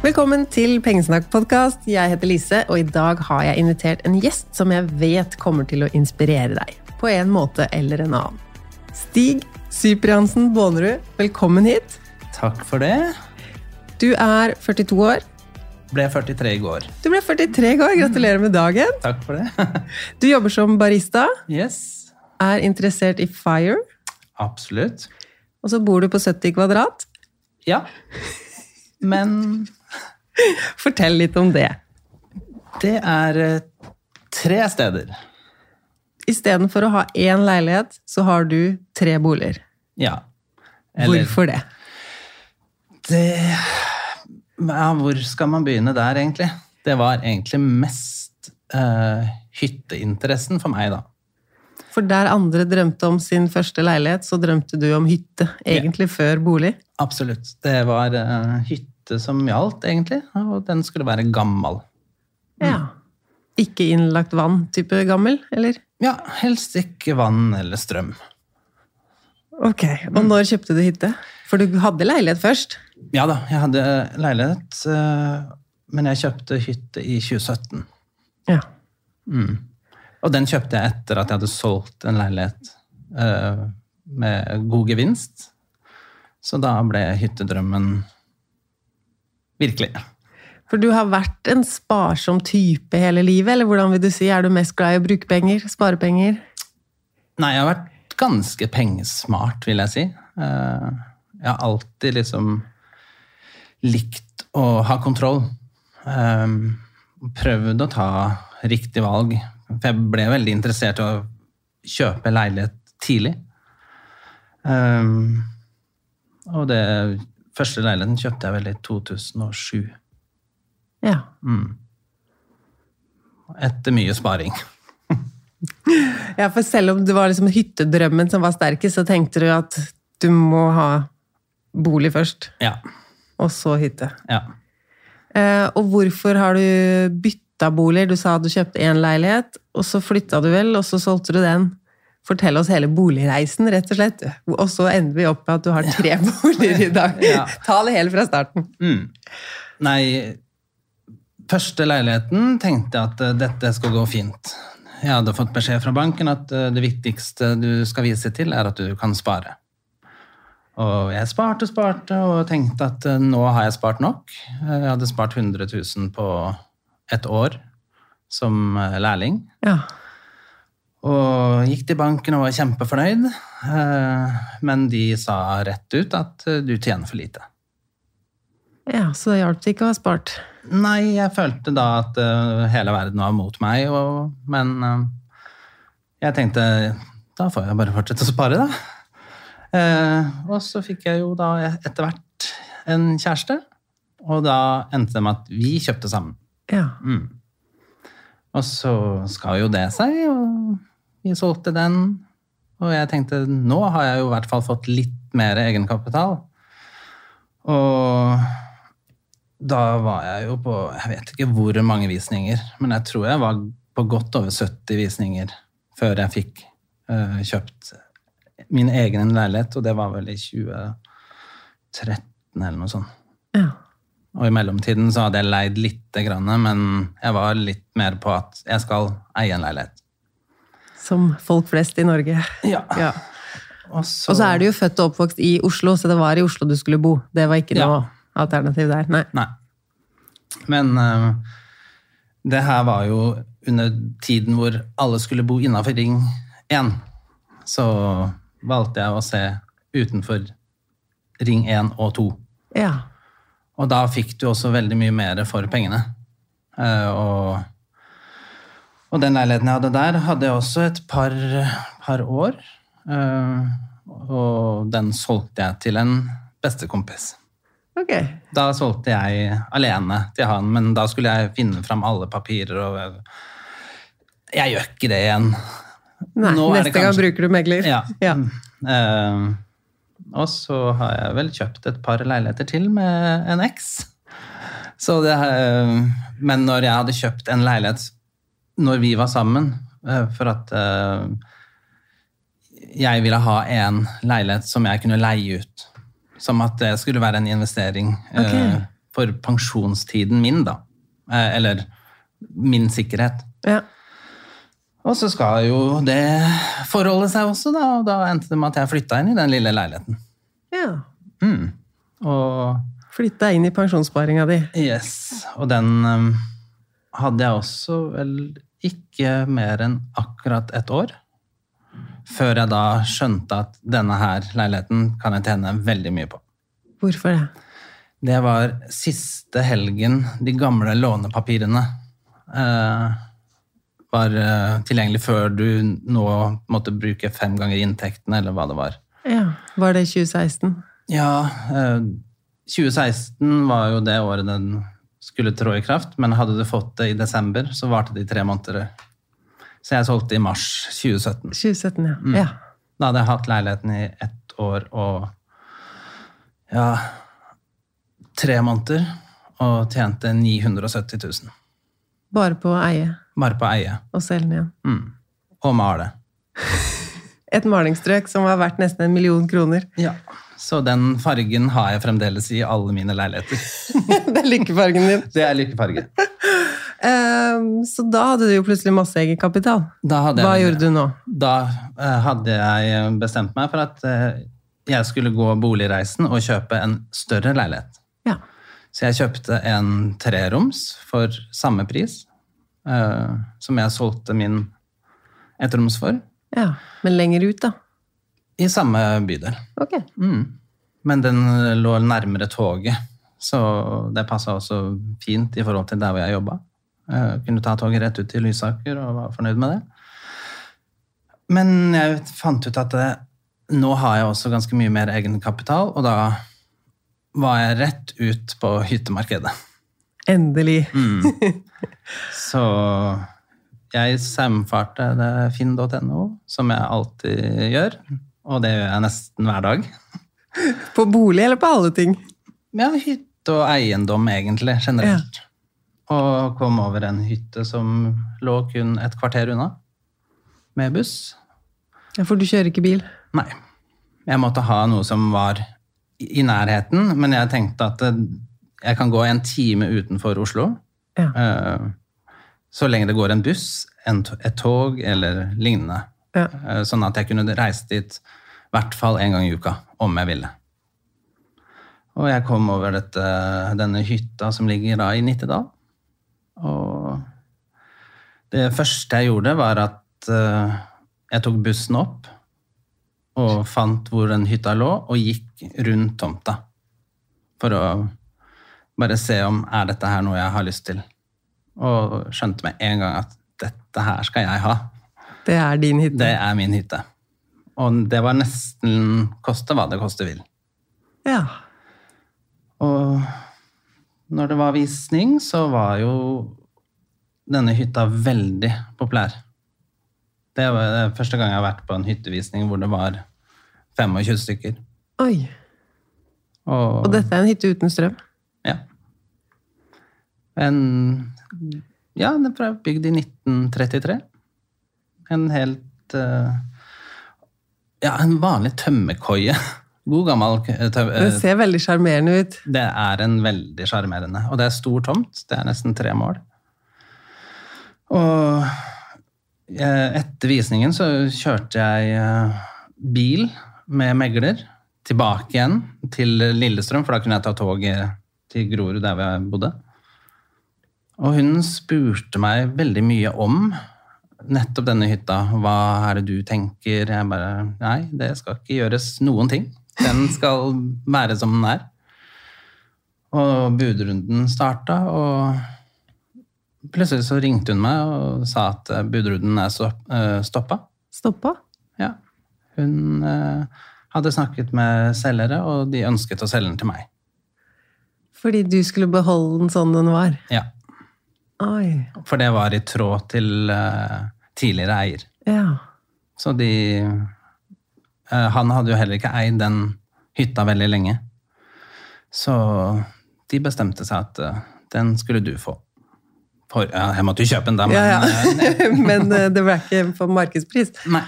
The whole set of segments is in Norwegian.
Velkommen til Pengesnakk-podkast. Jeg heter Lise, og i dag har jeg invitert en gjest som jeg vet kommer til å inspirere deg. På en måte eller en annen. Stig Sypriansen Bånerud, velkommen hit. Takk for det. Du er 42 år. Ble 43 i går. Du ble 43 i går. Gratulerer med dagen. Takk for det. Du jobber som barista, Yes. er interessert i fire, Absolutt. og så bor du på 70 kvadrat. Ja. Men Fortell litt om det. det er eh, tre steder. Istedenfor å ha én leilighet, så har du tre boliger. Ja. Hvorfor det? det ja, Hvor skal man begynne der, egentlig? Det var egentlig mest uh, hytteinteressen for meg, da. For der andre drømte om sin første leilighet, så drømte du om hytte, egentlig før bolig. Absolutt. Det var uh, hytte som gjaldt, egentlig. Og den skulle være gammel. Ja. Ikke innlagt vann-type gammel, eller? Ja, helst ikke vann eller strøm. Ok, Og når kjøpte du hytte? For du hadde leilighet først. Ja da, jeg hadde leilighet, eh, men jeg kjøpte hytte i 2017. Ja. Og den kjøpte jeg etter at jeg hadde solgt en leilighet eh, med god gevinst. Så da ble hyttedrømmen virkelig. For du har vært en sparsom type hele livet, eller hvordan vil du si? Er du mest glad i å bruke penger? Spare penger? Nei, jeg har vært ganske pengesmart, vil jeg si. Eh, jeg har alltid liksom likt å ha kontroll. Eh, prøvd å ta riktig valg. For jeg ble veldig interessert i å kjøpe leilighet tidlig. Eh, og det første leiligheten kjøpte jeg vel i 2007. Ja. Etter mye sparing. ja, for selv om det var liksom hyttedrømmen som var sterkest, så tenkte du at du må ha bolig først, Ja. og så hytte. ja. Eh, og hvorfor har du bytta boliger? Du sa at du kjøpte én leilighet, og så flytta du vel, og så solgte du den. Fortell oss hele boligreisen, rett og slett. Og så ender vi opp med at du har tre boliger i dag. Ja. Ta det hele fra starten. Mm. Nei, første leiligheten tenkte jeg at eh, dette skal gå fint. Jeg hadde fått beskjed fra banken at eh, det viktigste du skal vise til, er at du kan spare. Og jeg sparte og sparte og tenkte at eh, nå har jeg spart nok. Jeg hadde spart 100 000 på et år. som lærling. Ja. Og gikk til banken og var kjempefornøyd. eh, Men de sa rett ut at eh, du tjener for lite. ja, så det hjalp ikke å ha spart. Nei, jeg følte da at eh, hele verden var mot meg, og, men jeg tenkte da får jeg bare fortsette å spare, da. Og så fikk jeg jo da etter hvert en kjæreste, og da endte det med at vi kjøpte sammen. Ja. Mm. Og så skal jo det seg, og vi solgte den. Og jeg tenkte, nå har jeg jo i hvert fall fått litt mer egenkapital. Og da var jeg jo på, jeg vet ikke hvor mange visninger, men jeg tror jeg var på godt over 70 visninger før jeg fikk uh, kjøpt min egen leilighet, og det var vel i 2013 eller noe sånt. ja. Og i mellomtiden så hadde jeg leid lite grann, men jeg var litt mer på at jeg skal eie en leilighet. Som folk flest i Norge. Ja. Ja. Og så, Og så er du jo født og oppvokst i Oslo, så det var i Oslo du skulle bo. Det var ikke Ja. noe alternativ der. Nei. Nei. Men uh, det her var jo under tiden hvor alle skulle bo innafor Ring 1. Så valgte jeg å se utenfor Ring 1 og 2. Ja. Og da fikk du også veldig mye mer for pengene. Uh, og, og den leiligheten jeg hadde der, hadde jeg også et par, par år. Eh, og den solgte jeg til en bestekompis. Okay. Da solgte jeg alene til han, men da skulle jeg finne fram alle papirer og Jeg gjør ikke det igjen. Nei, Nå neste gang bruker du megler. Ja. Ja. Uh, og så har jeg vel kjøpt et par leiligheter til med en eks. Så det, uh, men når jeg hadde kjøpt en leilighet når vi var sammen, eh, for at eh, jeg ville ha en leilighet som jeg kunne leie ut, som at det skulle være en investering okay. For pensjonstiden min, da. Eh, eller min sikkerhet. Ja. Og så skal jo det forholde seg også, da, og da endte det med at jeg flytta inn i den lille leiligheten. ja. Mm. Og Flytta inn i pensjonssparinga di. yes, og den um, hadde jeg også vel ikke mer enn akkurat et år. Før jeg da skjønte at denne her leiligheten kan jeg tjene veldig mye på. Hvorfor det? Det var siste helgen de gamle lånepapirene eh, var eh, tilgjengelig før du nå måtte bruke fem ganger inntektene, eller hva det var. Ja. Var det 2016? Ja, eh, 2016 var jo det året den skulle trå i kraft, men hadde du fått det i desember, så varte det i tre måneder. Så jeg solgte i mars 2017. 2017, ja. Mm. ja. Da hadde jeg hatt leiligheten i ett år og ja, tre måneder, og tjente 970 000. Bare på å eie Bare på å eie. og selge den igjen. Mm. Og male. Et malingsstrøk som var verdt nesten en million kroner. Ja. Så den fargen har jeg fremdeles i alle mine leiligheter. det er lykkefargen din. Det er lykkefarge. Um, så da hadde du jo plutselig masse egenkapital. Hva jeg, gjorde du nå? Da eh, hadde jeg bestemt meg for at eh, jeg skulle gå boligreisen og kjøpe en større leilighet. Ja. Så jeg kjøpte en treroms for samme pris uh, som jeg solgte min ettroms for, ja. Men lenger ut, da. I samme bydel. Ok. Mm. Men den lå nærmere toget, så det passa også fint i forhold til der hvor jeg jobba. Jeg kunne ta toget rett ut til Lysaker og var fornøyd med det. Men jeg fant ut at det, nå har jeg også ganske mye mer egenkapital, og da var jeg rett ut på hyttemarkedet. Endelig. Mm. Så jeg saumfarte finn.no, som jeg alltid gjør. Og det gjør jeg nesten hver dag. På bolig eller på alle ting? Ja, hytte og eiendom egentlig, generelt. Og kom over en hytte som lå kun et kvarter unna, med buss. Ja, For du kjører ikke bil? Nei. Jeg måtte ha noe som var i nærheten, men jeg tenkte at jeg kan gå en time utenfor Oslo. Ja. eh, Så lenge det går en buss, et tog eller lignende. Ja. Eh, Sånn at jeg kunne reise dit i hvert fall en gang i uka, om jeg ville. Og jeg kom over dette, denne hytta som ligger da i Nittedal. Og Det første jeg gjorde, var at eh, jeg tok bussen opp og fant hvor den hytta lå, og gikk rundt tomta. For å bare se om er dette her noe jeg har lyst til. Og skjønte med en gang at dette her skal jeg ha. Det er din hytte. Det er min hytte. Og det var nesten koste hva det koste vil. Ja. Og når det var visning, så var jo denne hytta veldig populær. Det var det første gang jeg har vært på en hyttevisning hvor det var 25 stykker. Oi. Og, Og dette er en hytte uten strøm? Ja. En Ja, den er bygd i 1933. En helt eh, Ja, en vanlig tømmerkoie. God gammel eh, Det ser veldig sjarmerende ut. Det er en veldig sjarmerende. Og det er stor tomt. Det er nesten tre mål. Og eh, etter visningen så kjørte jeg eh, bil med megler tilbake igjen til Lillestrøm, for da kunne jeg ta toget til Grorud, der jeg bodde. Og hun spurte meg veldig mye om nettopp denne hytta. Hva er det du tenker? Jeg bare Nei, det skal ikke gjøres noen ting. Den skal være som den er. Og budrunden starta, og plutselig så ringte hun meg og sa at budrunden er stopp- eh, stoppa. Stoppa? Ja. Hun eh, hadde snakket med selgere, og de ønsket å selge den til meg. Fordi du skulle beholde den sånn den var? Ja. Oi. For det var i tråd til uh, tidligere eier. Ja. Så de uh, Han hadde jo heller ikke eid den hytta veldig lenge. Så de bestemte seg at uh, den skulle du få. For, ja, jeg måtte jo kjøpe den da, men Ja, ja. Men det ble ikke på markedspris. nei.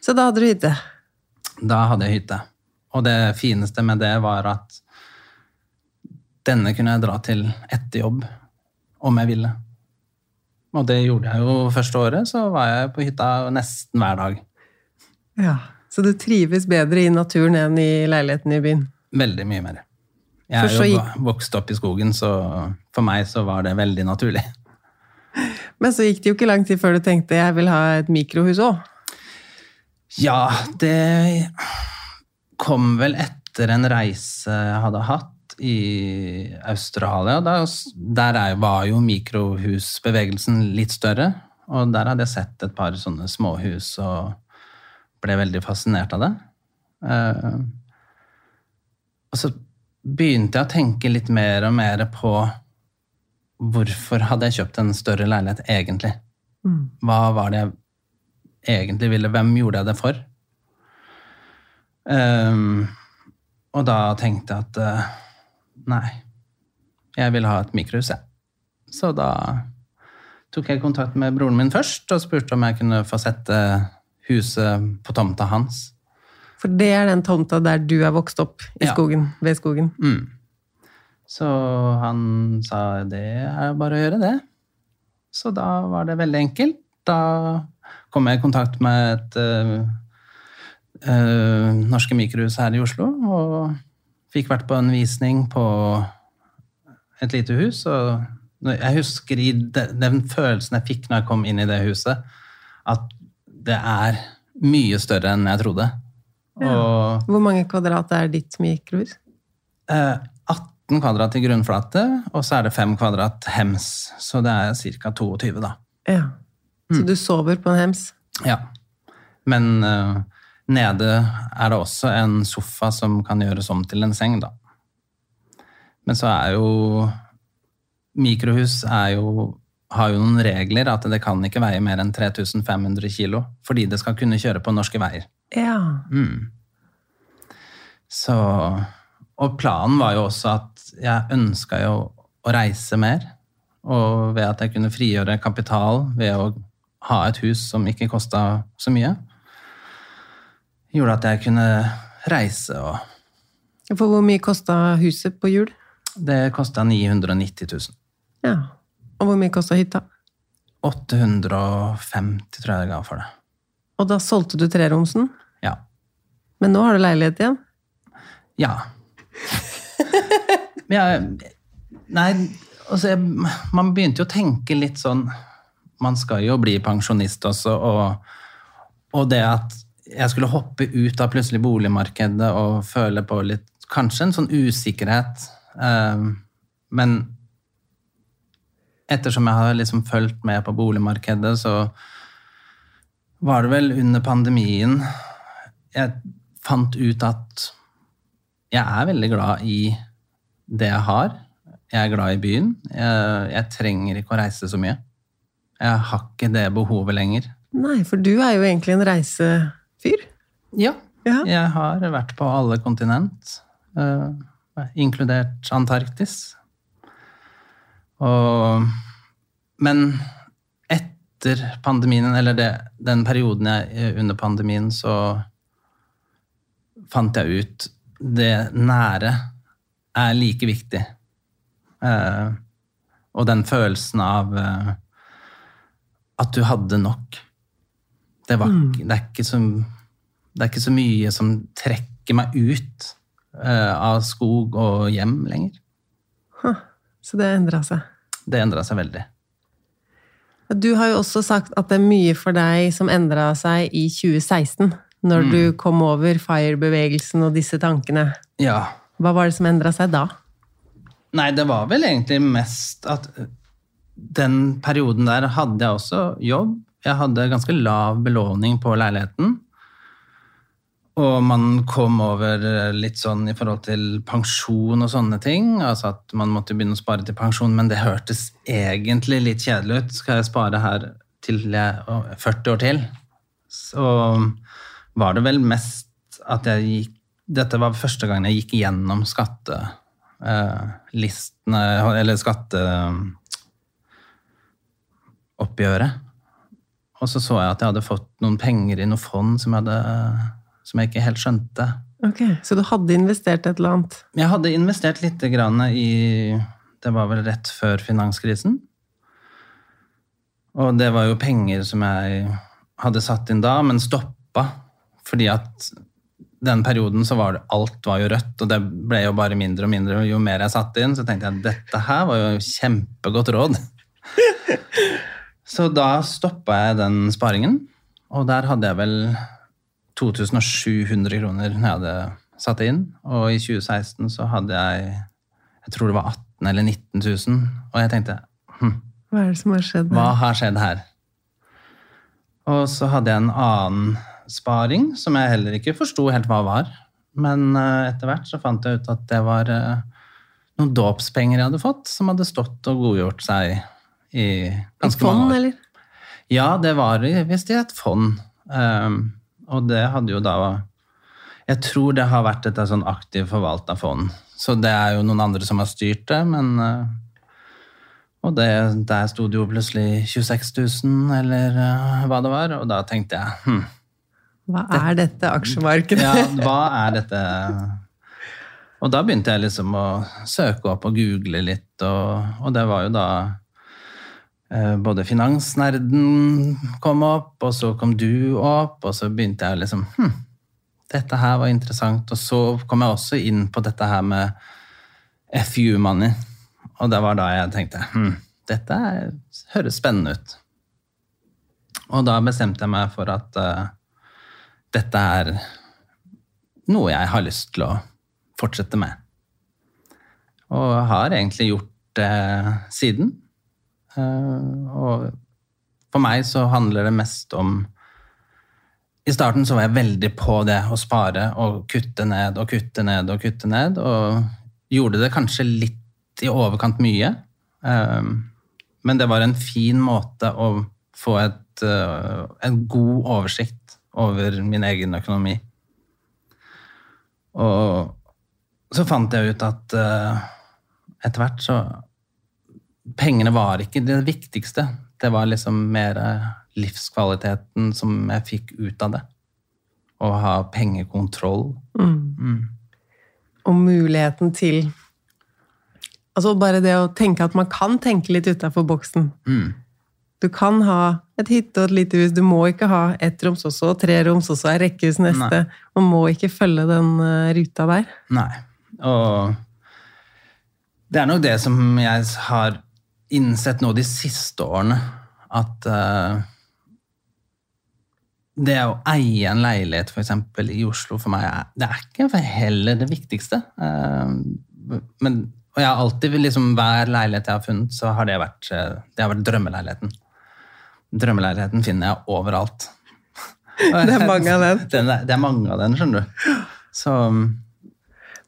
Så da hadde du hytte. Da hadde jeg hytte. Og det fineste med det var at denne kunne jeg dra til etter jobb, om jeg ville. Og det gjorde jeg jo første året, så var jeg på hytta nesten hver dag. Ja. Så du trives bedre i naturen enn i leiligheten i byen? Veldig mye mer. Jeg er jo vokst opp i skogen, så for meg så var det veldig naturlig. Men så gikk det jo ikke lang tid før du tenkte jeg vil ha et mikrohus òg. Ja, det kom vel etter en reise jeg hadde hatt i Australia. Der, der er, var jo mikrohusbevegelsen litt større, og der hadde jeg sett et par sånne småhus og ble veldig fascinert av det. Uh, og så begynte jeg å tenke litt mer og mer på hvorfor hadde jeg kjøpt en større leilighet egentlig? Hva var det jeg egentlig ville? Hvem gjorde jeg det for? Um, og da tenkte jeg at eh, nei, jeg vil ha et mikrohus, jeg. Så da tok jeg kontakt med broren min først og spurte om jeg kunne få sette huset på tomta hans. For det er den tomta der du er vokst opp, i Ja. skogen, ved skogen. Mm. Så han sa det er bare å gjøre det. Så da var det veldig enkelt. Da kom jeg i kontakt med et uh, uh, norske mikrohus her i Oslo, og fikk vært på en visning på et lite hus. Og jeg husker i den følelsen jeg fikk når jeg kom inn i det huset, at det er mye større enn jeg trodde. Og Hvor mange kvadrat er ditt mikrohus? Eh, 18 kvadrat i grunnflate, og så er det 5 kvadrat hems. Så det er ca. 22, da. Ja. Så du sover på en hems? Ja. Men eh, nede er det også en sofa som kan gjøres om til en seng, da. Men så er jo Mikrohus er jo, har jo noen regler, at det kan ikke veie mer enn 3500 kilo, fordi det skal kunne kjøre på norske veier. Ja. Mm. Så Og planen var jo også at jeg ønska jo å reise mer. Og ved at jeg kunne frigjøre kapital ved å ha et hus som ikke kosta så mye, gjorde at jeg kunne reise, og For hvor mye kosta huset på jul? det kosta 990 000. Ja. Og hvor mye kosta hytta? 850 tror jeg jeg ga for det. Og da solgte du treromsen? Ja. Men nå har du leilighet igjen? Ja. Jeg, nei, altså jeg, man begynte jo å tenke litt sånn man skal jo bli pensjonist også, og, og det at jeg skulle hoppe ut av plutselig boligmarkedet og føle på litt Kanskje en sånn usikkerhet. eh, men ettersom jeg har liksom fulgt med på boligmarkedet, så var det vel under pandemien jeg fant ut at jeg er veldig glad i det jeg har. Jeg er glad i byen. Jeg, jeg trenger ikke å reise så mye. Jeg har ikke det behovet lenger. Nei, for du er jo egentlig en reisefyr. Ja. Ja. Jeg har vært på alle kontinent, eh, inkludert Antarktis. Og, men etter pandemien, eller det, den perioden jeg under pandemien, så fant jeg ut det nære er like viktig. Eh, og den følelsen av eh, at du hadde nok. Det, var, mm. det, er så, det er ikke så mye som trekker meg ut uh, av skog og hjem lenger. Så det endra seg. Det endra seg veldig. Du har jo også sagt at det er mye for deg som endra seg i 2016, når du kom over FIRE-bevegelsen og disse tankene. Ja. Hva var det som endra seg da? Nei, det var vel egentlig mest at den perioden der hadde jeg også jobb. Jeg hadde ganske lav belåning på leiligheten. Og man kom over litt sånn i forhold til pensjon og sånne ting. Altså at man måtte begynne å spare til pensjon, men det hørtes egentlig litt kjedelig ut. Skal jeg spare her til jeg å, 40 år til? Så var det vel mest at jeg gikk Dette var første gangen jeg gikk gjennom skattelistene, eller skatteoppgjøret. Og så så jeg at jeg hadde fått noen penger i noe fond som jeg, hadde, som jeg ikke helt skjønte. Ok, Så du hadde investert et eller annet? Jeg hadde investert litt grann i Det var vel rett før finanskrisen. Og det var jo penger som jeg hadde satt inn da, men stoppa. Fordi at den perioden så var det alt var jo rødt, og det ble jo bare mindre og mindre. og Jo mer jeg satte inn, så tenkte jeg at dette her var jo kjempegodt råd. Så da stoppa jeg den sparingen, og der hadde jeg vel 2700 kroner når jeg hadde satt inn. Og i 2016 så hadde jeg jeg tror det var 18 eller 19 000. Og jeg tenkte hm, Hva er det som har skjedd? hva har skjedd her? Og så hadde jeg en annen sparing som jeg heller ikke forsto helt hva var. Men eh, etter hvert så fant jeg ut at det var eh, noen dåpspenger jeg hadde fått, som hadde stått og godgjort seg i Et ganske fond, mange år. eller? Ja, det var visst i et fond. Um, og det hadde jo da Jeg tror det har vært et sånn aktivt forvalta fond. Så det er jo noen andre som har styrt det, men uh, Og det, der sto det jo plutselig 26 000, eller uh, hva det var, og da tenkte jeg hm, Hva er dette aksjemarkedet? ja, hva er dette Og da begynte jeg liksom å søke opp og google litt, og, og det var jo da både Finansnerden kom opp, og så kom du opp, og så begynte jeg liksom hm, dette her var interessant. Og så kom jeg også inn på dette her med FU-money, og det var da jeg tenkte hm, dette er, høres spennende ut. Og da bestemte jeg meg for at uh, dette er noe jeg har lyst til å fortsette med. Og har egentlig gjort det siden. Eh, Og for meg så handler det mest om I starten så var jeg veldig på det å spare og kutte ned og kutte ned og kutte ned, og gjorde det kanskje litt i overkant mye. Eh, Men det var en fin måte å få et, eh, en god oversikt over min egen økonomi. Og så fant jeg ut at etter hvert så Pengene var ikke det viktigste. Det var liksom mer eh, livskvaliteten som jeg fikk ut av det. Å ha pengekontroll. Og muligheten til Altså bare det å tenke at man kan tenke litt utafor boksen. Mm. Du kan ha et hytte og et lite hus. Du må ikke ha ett roms også, og tre roms også, er rekkehus neste. Man må ikke følge den eh, ruta der. Nei. Og det er nok det som jeg har innsett nå de siste årene. at uh, det å eie en leilighet eksempel i Oslo for meg, det er ikke heller det viktigste. Uh, men, og jeg har alltid, liksom, hver leilighet jeg har funnet, så har det vært, eh, det har vært drømmeleiligheten. Drømmeleiligheten finner jeg overalt. Det er mange av den. Den er- det er mange av den, skjønner du. Så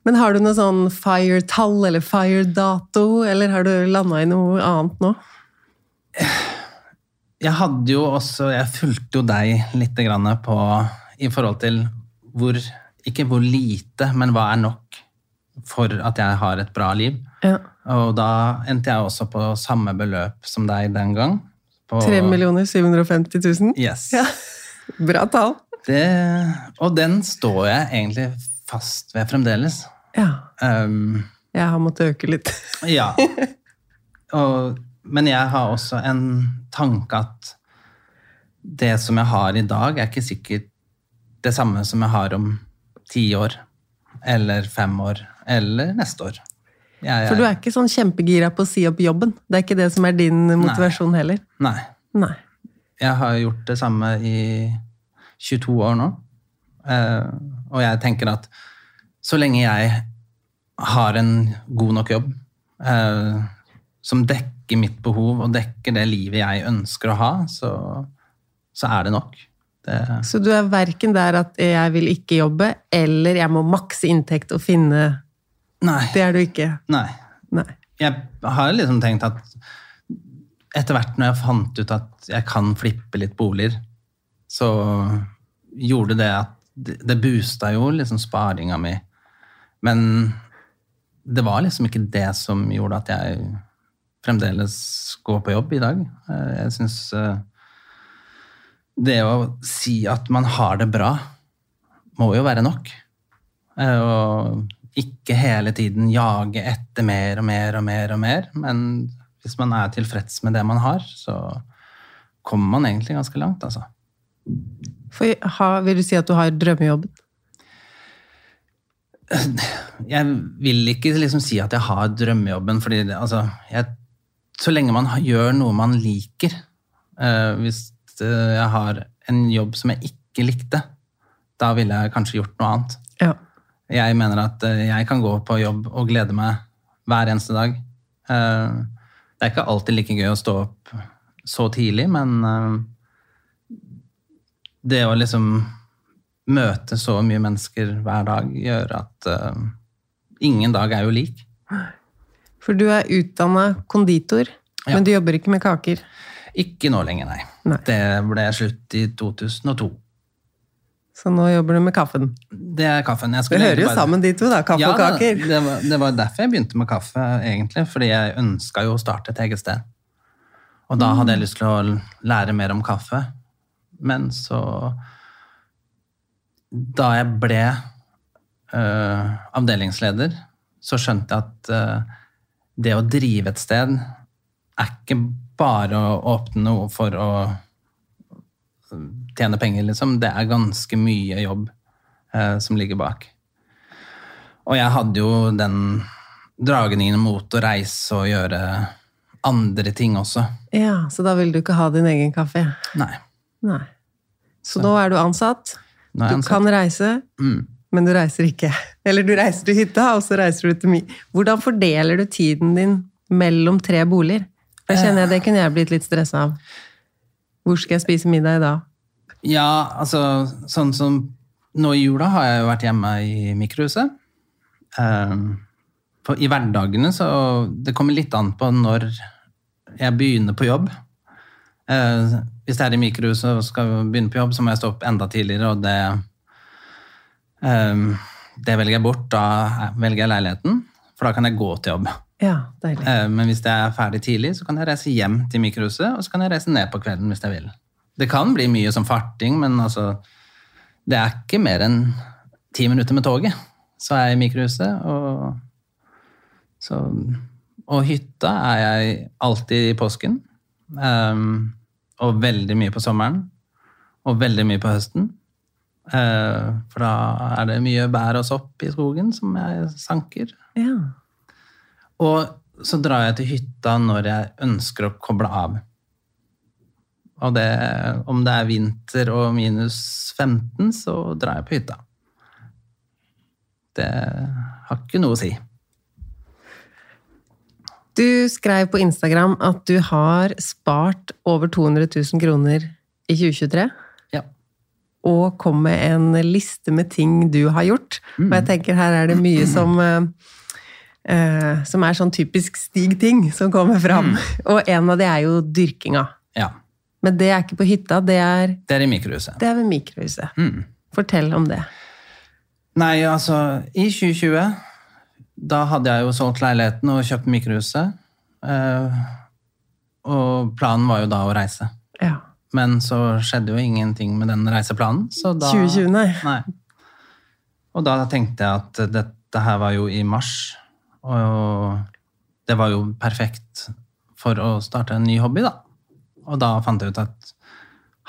Men har du noe sånn fire-tall eller fire-dato, eller har du landa i noe annet nå? jeg hadde jo også Jeg fulgte jo deg litt grann på i forhold til hvor Ikke hvor lite, men hva er nok for at jeg har et bra liv. Ja. Og da endte jeg også på samme beløp som deg den gang. På, 3 750 000? Yes. Ja. Bra tall. Det, og den står jeg egentlig fast ved fremdeles. Ja. Um, Jeg har måttet øke litt. Ja. Og, men jeg har også en tanke at det som jeg har i dag, er ikke sikkert det samme som jeg har om ti år. Eller fem år. Eller neste år. Jeg, For du er ikke sånn kjempegira på å si opp jobben. Det er ikke det som er din motivasjon heller. Nei. Nei. Jeg har gjort det samme i 22 år nå. Eh, og jeg tenker at så lenge jeg har en god nok jobb eh, som dekker mitt behov og dekker det livet jeg ønsker å ha, så, så er det nok. Det, Så du er verken der at jeg vil ikke jobbe, eller jeg må makse inntekt og finne nei. Det er du ikke. nei. Nei. Jeg har liksom tenkt at etter hvert når jeg fant ut at jeg kan flippe litt boliger, så gjorde det at det, boosta jo liksom sparinga mi. Men det var liksom ikke det som gjorde at jeg fremdeles går på jobb i dag. Eh, Jeg syns det å si at man har det bra, må jo være nok. Eh, Og ikke hele tiden jage etter mer og mer og mer og mer. Men hvis man er tilfreds med det man har, så kommer man egentlig ganske langt, altså. For ha, vil du si at du har drømmejobben? Jeg vil ikke liksom si at jeg har drømmejobben, fordi det, altså, jeg, så lenge man gjør noe man liker uh, Hvis eh, jeg har en jobb som jeg ikke likte, da ville jeg kanskje gjort noe annet. Ja. Jeg mener at eh, jeg kan gå på jobb og glede meg hver eneste dag. Uh, Det er ikke alltid like gøy å stå opp så tidlig, men eh, det å liksom møte så mye mennesker hver dag gjør at uh, ingen dag er jo lik. For du er utdanna konditor, Ja. men du jobber ikke med kaker. Ikke nå lenger, nei. Nei. Det ble slutt i 2002. Så nå jobber du med kaffen. Det er kaffen. Jeg Det hører jo bare- sammen, de to, da. Kaffe Ja, og kaker. Det, var, det var derfor jeg begynte med kaffe, egentlig. Fordi jeg ønska jo å starte et eget sted. Og da hadde jeg lyst til å lære mer om kaffe. Men så Da jeg ble uh, avdelingsleder, så skjønte jeg at uh, det å drive et sted er ikke bare å åpne noe for å tjene penger, liksom. Det er ganske mye jobb uh, som ligger bak. Og jeg hadde jo den dragningen mot å reise og gjøre andre ting også. Ja, Så da ville du ikke ha din egen kaffe? Nei. Nei. Så nå er du ansatt. Er Du ansatt. kan reise, Mm. men du reiser ikke. Eller du reiser til hytta, og så reiser du til mi. Hvordan fordeler du tiden din mellom tre boliger? Da kjenner jeg Det kunne jeg blitt litt stressa av. Hvor skal jeg spise middag i dag? Ja, altså sånn som Nå i jula har jeg jo vært hjemme i mikrohuset. Um, for I hverdagene så Det kommer litt an på når jeg begynner på jobb. Eh, hvis jeg er i mikrohuset og skal begynne på jobb, så må jeg stå opp enda tidligere, og det um, Det velger jeg bort. Da velger jeg leiligheten, for da kan jeg gå til jobb. Ja, deilig. Eh, Men hvis jeg er ferdig tidlig, så kan jeg reise hjem til mikrohuset, og så kan jeg reise ned på kvelden hvis jeg vil. Det kan bli mye som farting, men altså Det er ikke mer enn ti minutter med toget, så er jeg i mikrohuset. Og, så, og hytta er jeg alltid i påsken. ehm, og veldig mye på sommeren. Og veldig mye på høsten. Eh, for da er det mye bær og sopp i skogen som jeg sanker. Ja. Og så drar jeg til hytta når jeg ønsker å koble av. Og det, om det er vinter og minus 15, så drar jeg på hytta. Det har ikke noe å si. Du skrev på Instagram at du har spart over 200 000 kroner i 2023. Ja. Og kom med en liste med ting du har gjort. Og jeg tenker her er det mye som eh, eh, Som er sånn typisk Stig-ting som kommer fram. Og en av de er jo dyrkinga. ja. Men det er ikke på hytta, det er, Det er i mikrohuset. det er ved mikrohuset. Mm. Fortell om det. Nei, altså, i 2020 da hadde jeg jo solgt leiligheten og kjøpt mikrohuset. Eh, og planen var jo da å reise. Ja. Men så skjedde jo ingenting med den reiseplanen. Så da, 2020, nei. Nei. Og da tenkte jeg at dette her var jo i mars, og det var jo perfekt for å starte en ny hobby, da. Og da fant jeg ut at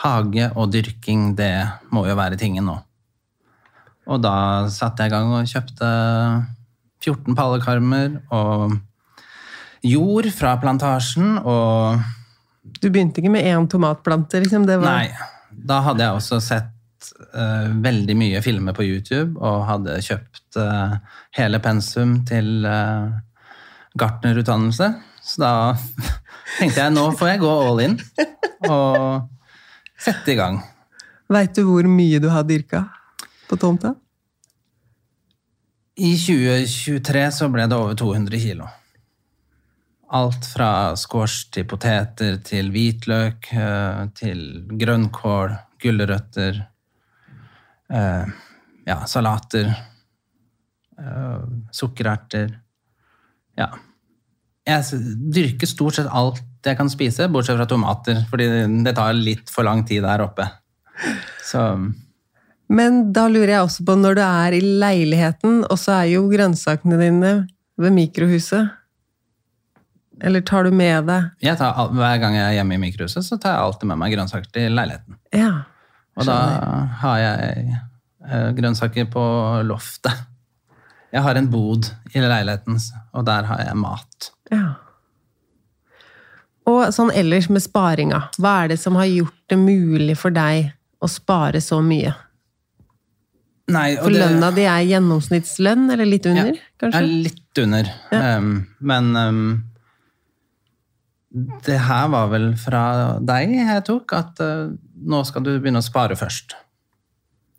hage og dyrking, det må jo være tingen nå. Og da satte jeg i gang og kjøpte 14 pallekarmer og jord fra plantasjen og Du begynte ikke med én tomatplante, liksom? Det var... Nei. Da hadde jeg også sett uh, veldig mye filmer på YouTube og hadde kjøpt uh, hele pensum til uh, gartnerutdannelse. Så da tenkte jeg nå får jeg gå all in og sette i gang. Veit du hvor mye du har dyrka på tomta? I 2023 så ble det over 200 kilo. Alt fra squash til poteter til hvitløk eh, til grønnkål, gulrøtter, eh, ja, salater, eh, sukkererter. Ja. Jeg dyrker stort sett alt jeg kan spise, bortsett fra tomater, fordi det tar litt for lang tid der oppe. Så Men da lurer jeg også på, når du er i leiligheten, og så er jo grønnsakene dine ved mikrohuset Eller tar du med deg jeg tar, hver gang jeg er hjemme i mikrohuset, så tar jeg alltid med meg grønnsaker til leiligheten. Ja. Og da har jeg eh, grønnsaker på loftet. Jeg har en bod i leiligheten, og der har jeg mat. ja. Og sånn ellers med sparinga, hva er det som har gjort det mulig for deg å spare så mye? Nei, For lønna di er gjennomsnittslønn, eller litt under, Ja, kanskje? er litt under. Um, men um, det her var vel fra deg jeg tok, at uh, nå skal du begynne å spare først.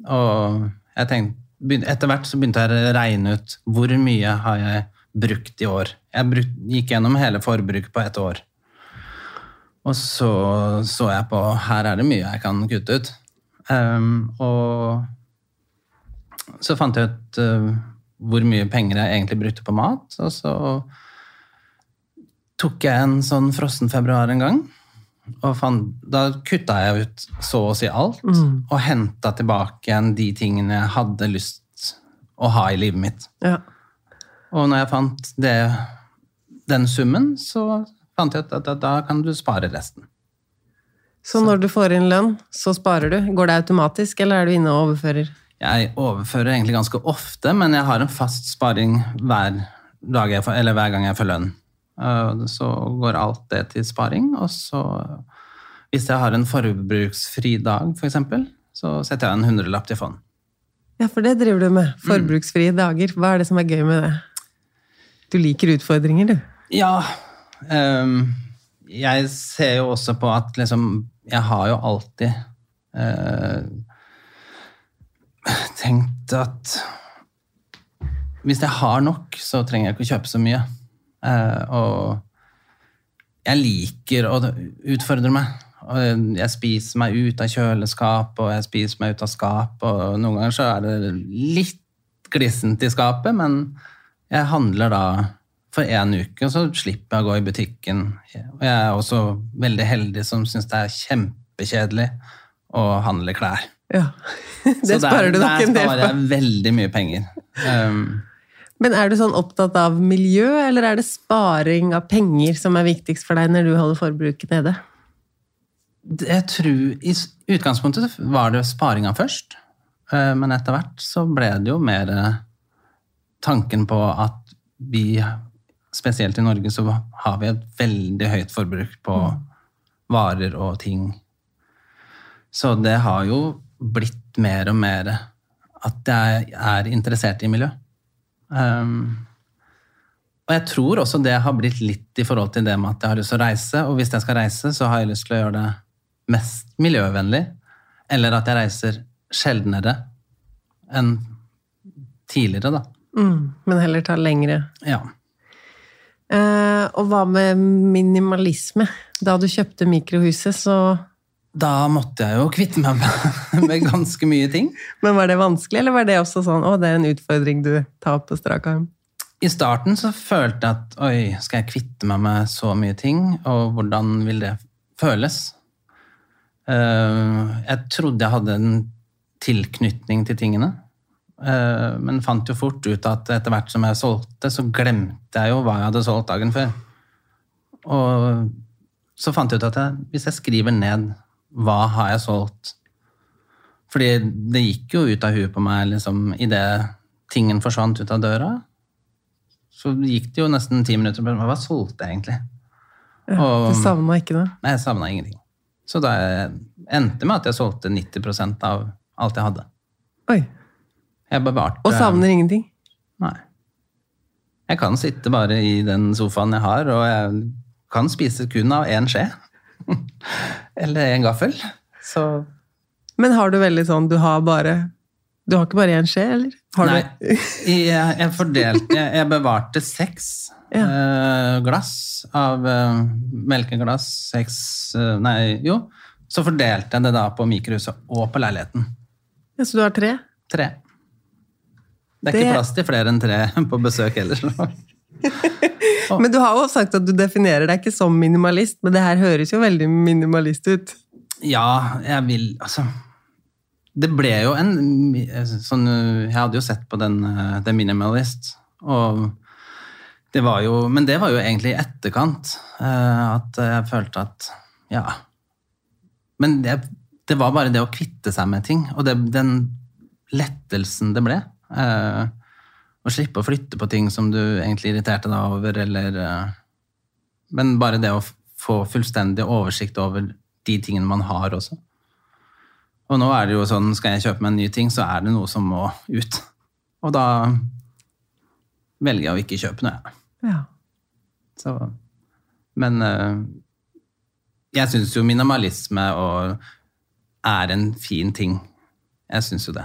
Og jeg tenkte, etter hvert så begynte jeg å regne ut hvor mye har jeg brukt i år. Jeg bruk, gikk gjennom hele forbruket på ett år. Og så så jeg på her er det mye jeg kan kutte ut. Um, og så fant jeg ut uh, hvor mye penger jeg egentlig brukte på mat, og så tok jeg en sånn frossen februar en gang. Og fant, da kutta jeg ut så å si alt, og henta tilbake igjen de tingene jeg hadde lyst å ha i livet mitt. Ja. Og når jeg fant det, den summen, så fant jeg ut at da, da kan du spare resten. Så når du får inn lønn, så sparer du? Går det automatisk, eller er du inne og overfører? Jeg overfører egentlig ganske ofte, men jeg har en fast sparing hver, dag jeg hver gang jeg får lønn. Uh, Så går alt det til sparing, og så hvis jeg har en forbruksfri dag, f.eks., så setter jeg en hundrelapp til fond. Ja, for det driver du med. Forbruksfrie dager. Hva er det som er gøy med det? Du liker utfordringer, du. Ja Um, Jeg ser jo også på at liksom Jeg har jo alltid eh, tenkt at hvis jeg har nok, så trenger jeg ikke å kjøpe så mye. Eh, og jeg liker å utfordre meg. Jeg spiser meg ut av kjøleskap, og jeg spiser meg ut av skap, og noen ganger så er det litt glissent i skapet, men jeg handler da for én uke, og så slipper jeg å gå i butikken. Og jeg er også veldig heldig som syns det er kjempekjedelig å handle klær. Ja. Det sparer du nok en del på. Der sparer jeg veldig mye penger. Um, Men er du sånn opptatt av miljø, eller er det sparing av penger som er viktigst for deg når du holder forbruket nede? jeg tror I utgangspunktet var det sparinga først, eh, men etter hvert så ble det jo mer eh, tanken på at vi, spesielt i Norge, så har vi et veldig høyt forbruk på varer og ting. Så det har jo blitt mer og mer at jeg er interessert i miljø. Um, og jeg tror også det har blitt litt i forhold til det med at jeg har lyst til å reise. Og hvis jeg skal reise, så har jeg lyst til å gjøre det mest miljøvennlig. Eller at jeg reiser sjeldnere enn tidligere, da. Mm, men heller ta lengre. Ja. Uh, og hva med minimalisme? Da du kjøpte mikrohuset, så Da måtte jeg jo kvitte meg med, med ganske mye ting. Men var det vanskelig, eller var det også sånn å, det er en utfordring du tar på strak arm? I starten så følte jeg at oi, skal jeg kvitte meg med så mye ting, og hvordan vil det føles? Eh, jeg trodde jeg hadde en tilknytning til tingene, eh, men fant jo fort ut at etter hvert som jeg solgte, så glemte jeg jo hva jeg hadde solgt dagen før. Og så fant jeg ut at jeg, hvis jeg skriver ned hva har jeg solgt Fordi det gikk jo ut av huet på meg liksom, idet tingen forsvant ut av døra. Så gikk det jo nesten ti minutter. og hva solgte jeg egentlig? Ja, Og- du savna ikke det? Nei, jeg savna ingenting. Så da endte med at jeg solgte 90% av alt jeg hadde. Oi. Jeg bevarte Og savner ingenting? Nei. Jeg kan sitte bare i den sofaen jeg har, og jeg kan spise kun av én skje. Eller en gaffel. Så Men har du veldig sånn Du har bare Du har ikke bare én skje, eller? Har Nei. Du, Jeg, jeg fordelte Jeg, jeg bevarte seks Ja. eh, glass av eh, melkeglass. Seks eh, Nei, jo. Så fordelte jeg det da på mikrohuset og på leiligheten. ja, så du har tre? Tre. Det er Det- ikke plass til flere enn tre på besøk ellers. Men du har jo sagt at du definerer deg ikke som minimalist, men det her høres jo veldig minimalist ut. Ja, jeg vil Altså Det ble jo en sånn Jeg hadde jo sett på den eh, The Minimalist, og det var jo Men det var jo egentlig i etterkant eh, at jeg følte at Ja. Men det, det var bare det å kvitte seg med ting, og det, den lettelsen det ble. eh, å slippe å flytte på ting som du egentlig irriterte deg over, eller eh, Men bare det å få fullstendig oversikt over de tingene man har også. Og nå er det jo sånn, skal jeg kjøpe meg en ny ting, så er det noe som må ut. Og da velger jeg å ikke kjøpe noe, jeg. Ja. Så, men eh, jeg syns jo minimalisme og er en fin ting. Jeg syns jo det.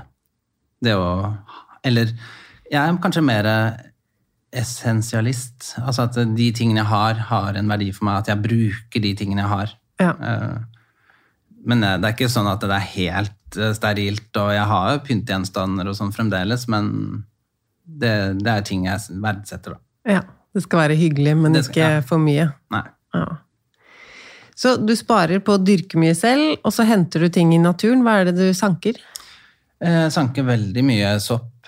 Det å Eller jeg er kanskje mer essensialist. Altså at de tingene jeg har, har en verdi for meg. At jeg bruker de tingene jeg har. Ja. Eh, Men eh, det er ikke sånn at det er helt eh, sterilt, og jeg har jo pyntegjenstander og sånn fremdeles, men det, det er ting jeg verdsetter, da. ja. Det skal være hyggelig, men Det skal- ikke ja. for mye. Nei. Ja. Så du sparer på å dyrke mye selv, og så henter du ting i naturen. Hva er det du sanker? Jeg sanker veldig mye sopp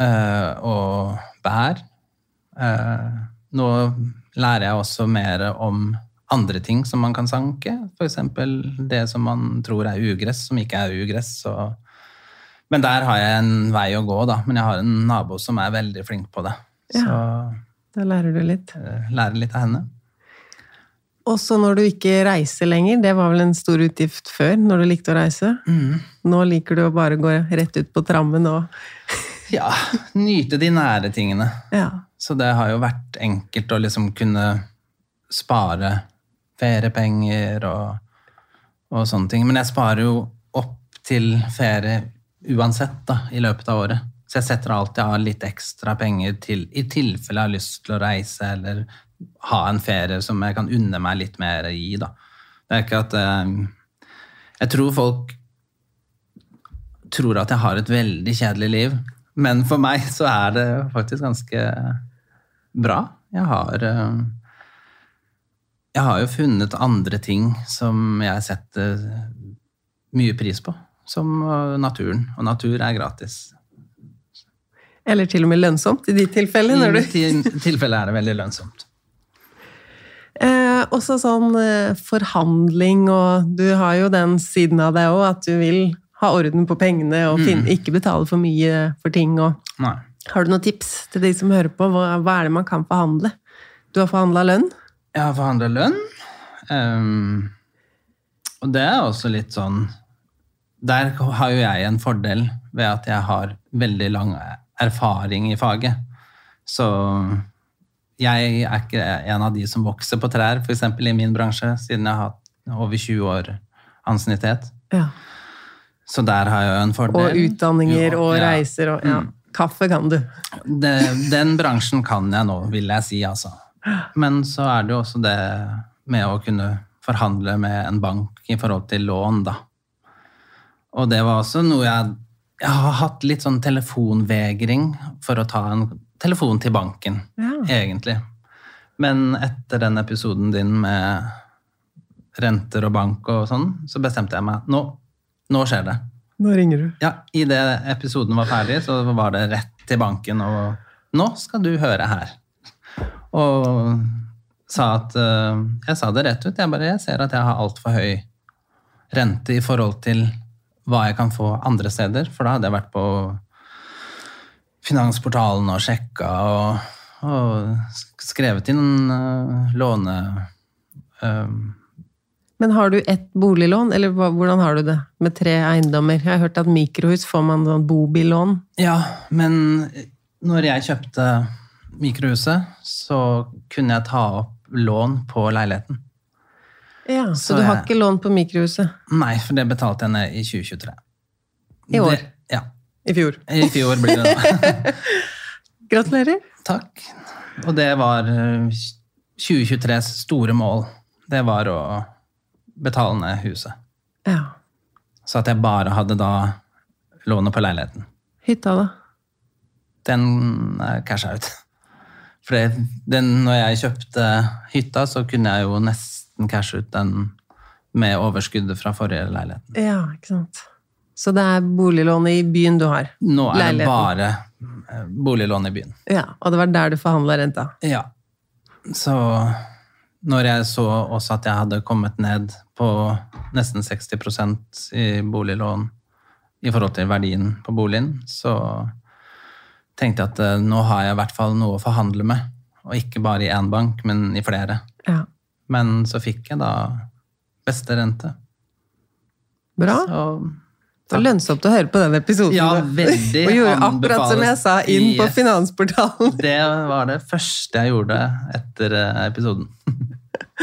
eh, og bær. Eh, nå lærer jeg også mer om andre ting som man kan sanke. F.eks. det som man tror er ugress, som ikke er ugress. Og... Men der har jeg en vei å gå, da. Men jeg har en nabo som er veldig flink på det. Så Da lærer du litt. eh, lærer litt av henne. Også når du ikke reiser lenger, det var vel en stor utgift før, når du likte å reise. Nå liker du å bare gå rett ut på trammen og Ja, nyte de nære tingene. Ja. Så det har jo vært enkelt å liksom kunne spare feriepenger og, og sånne ting. Men jeg sparer jo opp til ferie uansett da, i løpet av året. Så jeg setter alltid av litt ekstra penger til, i tilfelle jeg har lyst til å reise eller ha en ferie som jeg kan unne meg litt mer i. Da. Det er ikke at eh, Jeg tror folk tror at jeg har et veldig kjedelig liv, men for meg så er det faktisk ganske bra. Jeg har eh, Jeg har jo funnet andre ting som jeg setter mye pris på, som eh, naturen. Og natur er gratis. Eller til og med lønnsomt i de tilfellene. I du... mitt tilfelle er det veldig lønnsomt. Eh, også sånn eh, forhandling, og du har jo den siden av deg òg, at du vil ha orden på pengene og finne, ikke betale for mye for ting. Og... Nei. Har du noen tips til de som hører på? Hva, hva er det man kan forhandle? Du har forhandla lønn? Jeg har forhandla lønn. Um, og det er også litt sånn der har jo jeg en fordel ved at jeg har veldig lang erfaring i faget. Så jeg er ikke en av de som vokser på trær, f.eks. i min bransje, siden jeg har hatt over 20 år ansiennitet. Ja. Så der har jeg jo en fordel. Og utdanninger og Ja. reiser og ja. Kaffe kan du. Det, den bransjen kan jeg nå, vil jeg si, altså. Men så er det jo også det med å kunne forhandle med en bank i forhold til lån, da. Og det var også noe jeg Jeg har hatt litt sånn telefonvegring for å ta en telefon til banken, Ja. egentlig. Men etter den episoden din med renter og bank og sånn, så bestemte jeg meg nå, nå skjer det. Nå ringer du. Ja, Idet episoden var ferdig, så var det rett til banken og Nå skal du høre her. Og sa at eh, Jeg sa det rett ut. Jeg bare jeg ser at jeg har altfor høy rente i forhold til hva jeg kan få andre steder. For da hadde jeg vært på Finansportalen og sjekka og, og skrevet inn uh, låne... eh, Men har du ett boliglån, eller hvordan har du det med tre eiendommer? Jeg har hørt at mikrohus får man sånn bobillån. Ja, men når jeg kjøpte mikrohuset, så kunne jeg ta opp lån på leiligheten. Ja, så, Så du har jeg- ikke lån på mikrohuset Nei, for det betalte jeg ned i 2023. I år? Det, ja. i fjor? I fjor blir det nå. Gratulerer. Takk. Og det var eh, 2023s store mål. Det var å betale ned huset. Ja. Så at jeg bare hadde da lånet på leiligheten. Hytta, da? Den er casha ut. For den, når jeg kjøpte hytta, så kunne jeg jo nesten cashe ut den med overskuddet fra forrige leiligheten. Ja, ikke sant. Så det er boliglånet i byen du har? Nå er det bare boliglånet i byen. Ja, Og det var der du forhandla renta? Ja. Så når jeg så også at jeg hadde kommet ned på nesten 60% i boliglån i forhold til verdien på boligen, så tenkte jeg at eh, nå har jeg i hvert fall noe å forhandle med. Og ikke bare i én bank, men i flere. Ja. Men så fikk jeg da beste rente. Bra. Så Det var lønnsomt å høre på den episoden. Ja, veldig Og gjorde akkurat som jeg sa, inn på Finansportalen. det var det første jeg gjorde etter eh, episoden.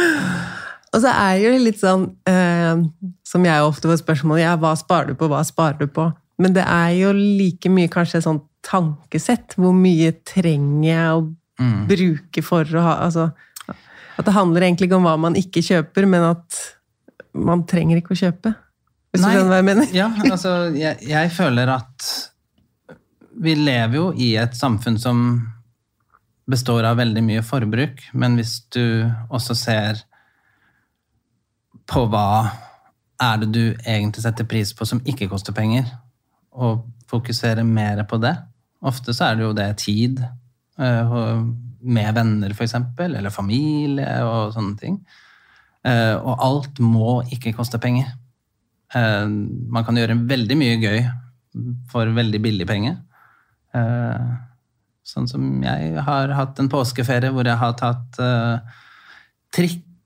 Og så er det jo litt sånn, eh, som jeg ofte får spørsmål, ja, hva sparer du på, hva sparer du på? Men det er jo like mye kanskje sånn tankesett. Hvor mye trenger jeg å Mm. bruke for å ha altså, At det handler egentlig ikke om hva man ikke kjøper, men at man trenger ikke å kjøpe. Hvis Nei. du skjønner hva jeg mener? Ja, altså, jeg, jeg føler at vi lever jo i et samfunn som består av veldig mye forbruk, men hvis du også ser på hva er det du egentlig setter pris på som ikke koster penger, og fokusere mer på det. Ofte så er det jo det tid, eh, med venner eksempel, eller familie og sånne ting. Eh, Og alt må ikke koste penger. Eh, Man kan gjøre veldig mye gøy for veldig billig penge. Sånn som jeg har hatt en påskeferie hvor jeg har tatt eh,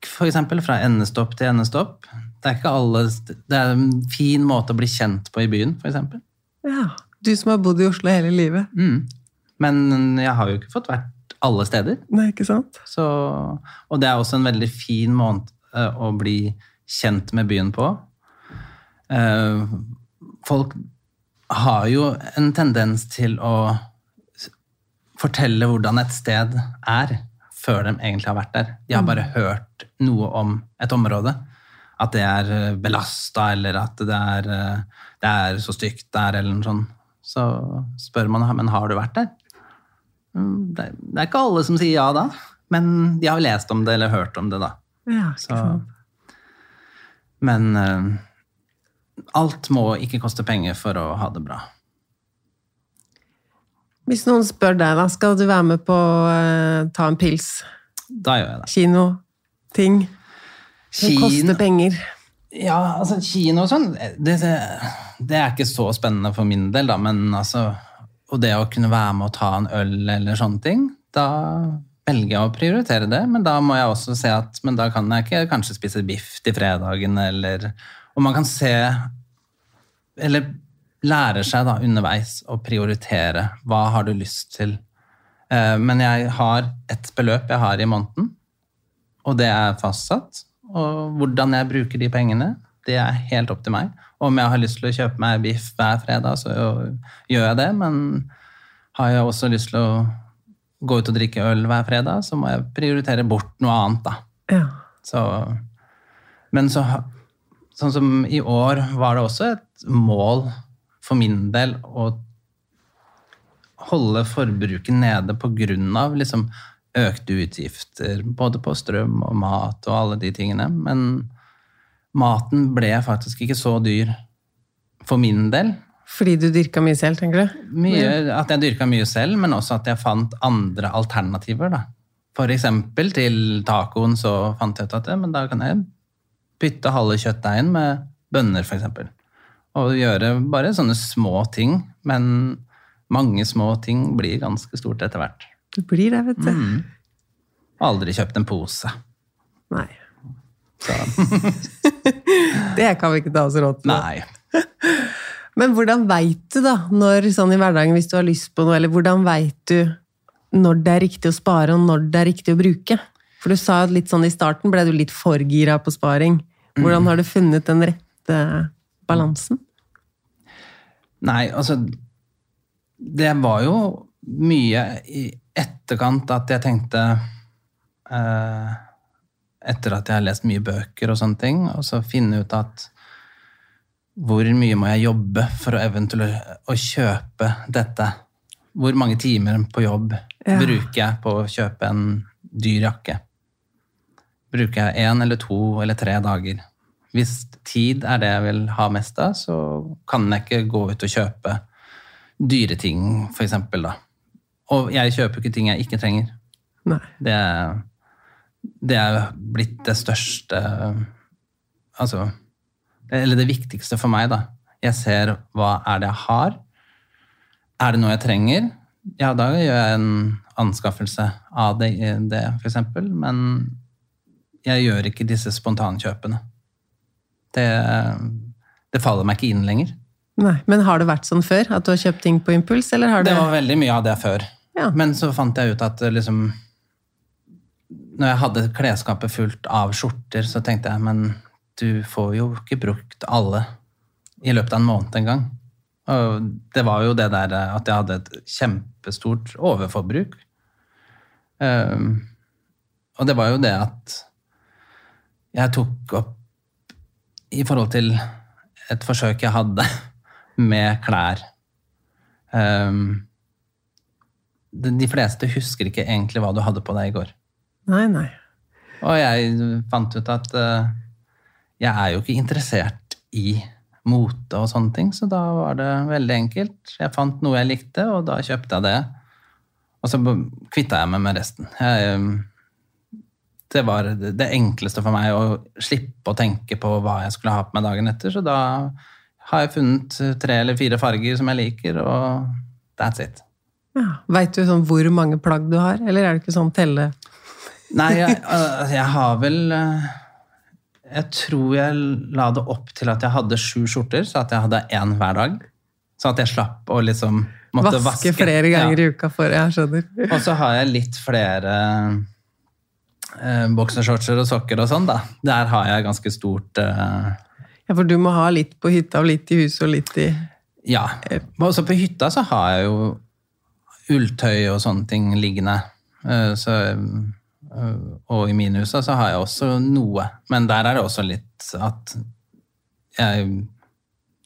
trikk, for eksempel, fra endestopp til endestopp. Det er ikke alle Det er en fin måte å bli kjent på i byen, eksempel. Ja. Du som har bodd i Oslo hele livet. Mm. Men jeg har jo ikke fått vært alle steder. Nei, ikke sant? Så, og det er også en veldig fin måned eh, å bli kjent med byen på. Eh, folk har jo en tendens til å fortelle hvordan et sted er, før de egentlig har vært der. De har bare hørt noe om et område. At det er belasta, eller at det er, eh, det er så stygt der, eller noe sånt. Så spør man men har du vært der. Mm, Det, er ikke alle som sier ja da, men de har lest om det eller hørt om det, da. Ja, Så, men eh, alt må ikke koste penger for å ha det bra. Hvis noen spør deg, da, skal du være med på å eh, ta en pils? Da gjør jeg det. Kino? Ting? Det koster penger. Ja, altså kino og sånn, det, det, er ikke så spennende for min del, da, men altså Og det å kunne være med og ta en øl eller sånne ting, da velger jeg å prioritere det, men da må jeg også se at Men da kan jeg ikke kanskje spise biff til fredagen, eller Og man kan se Eller lærer seg da underveis å prioritere. Hva har du lyst til? Eh, Men jeg har et beløp jeg har i måneden, og det er fastsatt. Og hvordan jeg bruker de pengene, det er helt opp til meg. Om jeg har lyst til å kjøpe meg biff hver fredag, så gjør jeg det. Men har jeg også lyst til å gå ut og drikke øl hver fredag, så må jeg prioritere bort noe annet, da. Ja. Så, men så, sånn som i år var det også et mål for min del å holde forbruket nede på grunn av liksom økte utgifter, både på strøm og mat og alle de tingene. Men maten ble faktisk ikke så dyr for min del. Fordi du dyrka mye selv, tenker du? Mye, at jeg dyrka mye selv, men også at jeg fant andre alternativer. Da. Eksempel til tacoen så fant jeg ut at men da kan jeg bytte halve kjøttdeigen med bønner, eksempel. Og gjøre bare sånne små ting, men mange små ting blir ganske stort etter hvert. Du blir det, vet du. Aldri kjøpt en pose. Nei. Det kan vi ikke ta oss råd til. nei. Men hvordan veit du, da, når sånn i hverdagen, hvis du har lyst på noe, eller hvordan veit du når det er riktig å spare, og når det er riktig å bruke? For du sa litt sånn i starten ble du litt for gira på sparing. Hvordan har du funnet den rette balansen? Nei, altså Det var jo mye i etterkant at jeg tenkte eh, Etter at jeg har lest mye bøker og sånne ting, og så finne ut at hvor mye må jeg jobbe for å eventuelt å kjøpe dette? Hvor mange timer på jobb Ja. bruker jeg på å kjøpe en dyr jakke? Bruker jeg én eller to eller tre dager? Hvis tid er det jeg vil ha mest av, så kan jeg ikke gå ut og kjøpe dyre ting, eksempel, da. Og jeg kjøper ikke ting jeg ikke trenger. Nei. Det, det er blitt det største Altså Eller det viktigste for meg, da. Jeg ser hva er det jeg har. Er det noe jeg trenger? Ja, da gjør jeg en anskaffelse av det, det eksempel. Men jeg gjør ikke disse spontankjøpene. Det, det faller meg ikke inn lenger. Nei. Men har det vært sånn før? At du har kjøpt ting på impuls, eller har Det det var veldig mye av det før. Ja. Men så fant jeg ut at eh, liksom Når jeg hadde klesskapet fullt av skjorter, så tenkte jeg men du får jo ikke brukt alle i løpet av en måned engang. Og det var jo det der eh, at jeg hadde et kjempestort overforbruk. Um, og det var jo det at jeg tok opp i forhold til et forsøk jeg hadde med klær. Um, de fleste husker ikke egentlig hva du hadde på deg i går. Nei, nei. Og jeg fant ut at uh, jeg er jo ikke interessert i mote og sånne ting, så da var det veldig enkelt. Jeg fant noe jeg likte, og da kjøpte jeg det. Og så kvitta jeg meg med resten. Jeg, det var det det enkleste for meg å slippe å tenke på hva jeg skulle ha på meg dagen etter, så da har jeg funnet tre eller fire farger som jeg liker, og that's it. Ja. Veit du sånn hvor mange plagg du har, eller er det ikke sånn telle? Nei, jeg, øh, jeg har vel øh, Jeg tror jeg la det opp til at jeg hadde sju skjorter, så at jeg hadde én hver dag. Så at jeg slapp å liksom måtte Vaske, vaske. flere ganger Ja. i uka for Jeg skjønner. Og så har jeg litt flere eh, boksershortser og sokker og sånn, da. Der har jeg ganske stort eh, Ja, for du må ha litt på hytta, og litt i huset og litt i Ja. Og også på hytta så har jeg jo ulltøy og sånne ting liggende. Eh, Så, eh, og i minusa så har jeg også noe. Men der er det også litt at jeg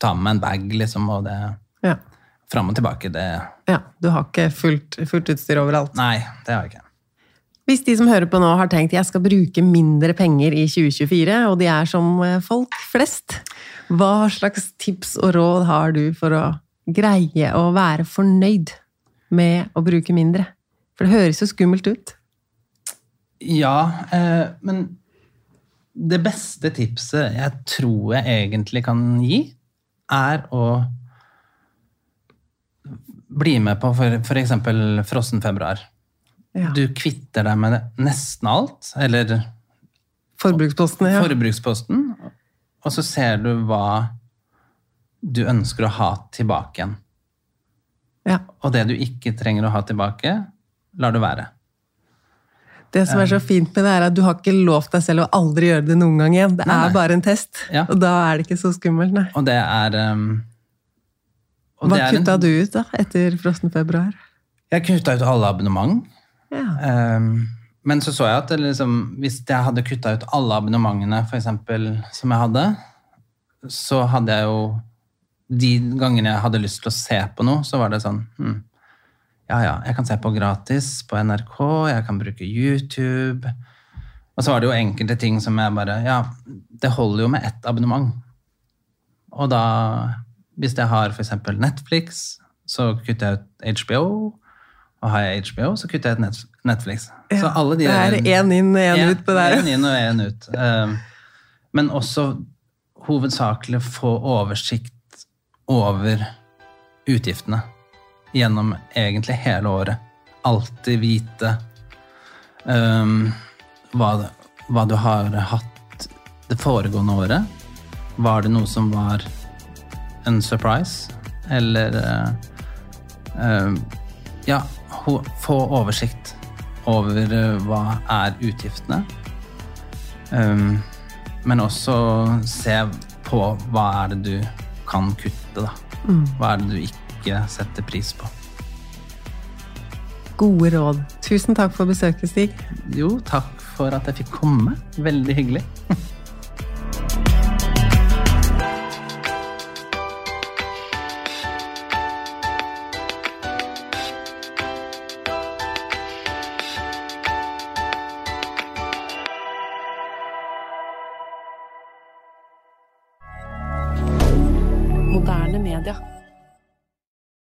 tar med en bag, liksom, og det Ja. Fram og tilbake, det ja du har ikke fullt, fullt utstyr overalt. Nei, det har jeg ikke. Hvis de som hører på nå har tenkt jeg skal bruke mindre penger i 2024, og de er som eh, folk flest, hva slags tips og råd har du for å greie å være fornøyd med å bruke mindre? For det høres jo skummelt ut. Ja, eh, men det beste tipset jeg tror jeg egentlig kan gi, er å bli med på f.eks. Frossen februar. Ja. Du kvitter deg med nesten alt, eller Forbruksposten, ja. forbruksposten, og så ser du hva du ønsker å ha tilbake igjen. Ja. Og det du ikke trenger å ha tilbake, lar du være. Det som er så fint med det, er at du har ikke lovt deg selv å aldri gjøre det noen gang igjen. Det Nei, nei. er bare en test, Ja. og da er det ikke så skummelt, nei. Og det er um, og Hva det er en- kutta du ut da, etter frossen februar? Jeg kutta ut alle abonnement. Um, men så så jeg at liksom, hvis jeg hadde kutta ut alle abonnementene for eksempel, som jeg hadde, så hadde jeg jo De gangene jeg hadde lyst til å se på noe, så var det sånn hmm, Ja, ja, jeg kan se på gratis på NRK, jeg kan bruke YouTube. Og så var det jo enkelte ting som jeg bare Ja, det holder jo med ett abonnement. Og da, hvis jeg har eksempel Netflix, så kutter jeg ut HBO. Og har jeg HBO, så kutter jeg ut Netflix. Netflix. så alle de det er én inn, én Ja, ut på det her. En inn og en ut. Um, men også hovedsakelig få oversikt over utgiftene gjennom egentlig hele året. Alltid vite um, hva, hva du har hatt det foregående året. Var det noe som var en surprise? Eller uh, um, Ja, få oversikt over uh, hva er utgiftene. Um, men også se på hva er det du kan kutte, da. Hva er det du ikke setter pris på. Gode råd. Tusen takk for besøket, Stig. Jo, takk for at jeg fikk komme. Veldig hyggelig.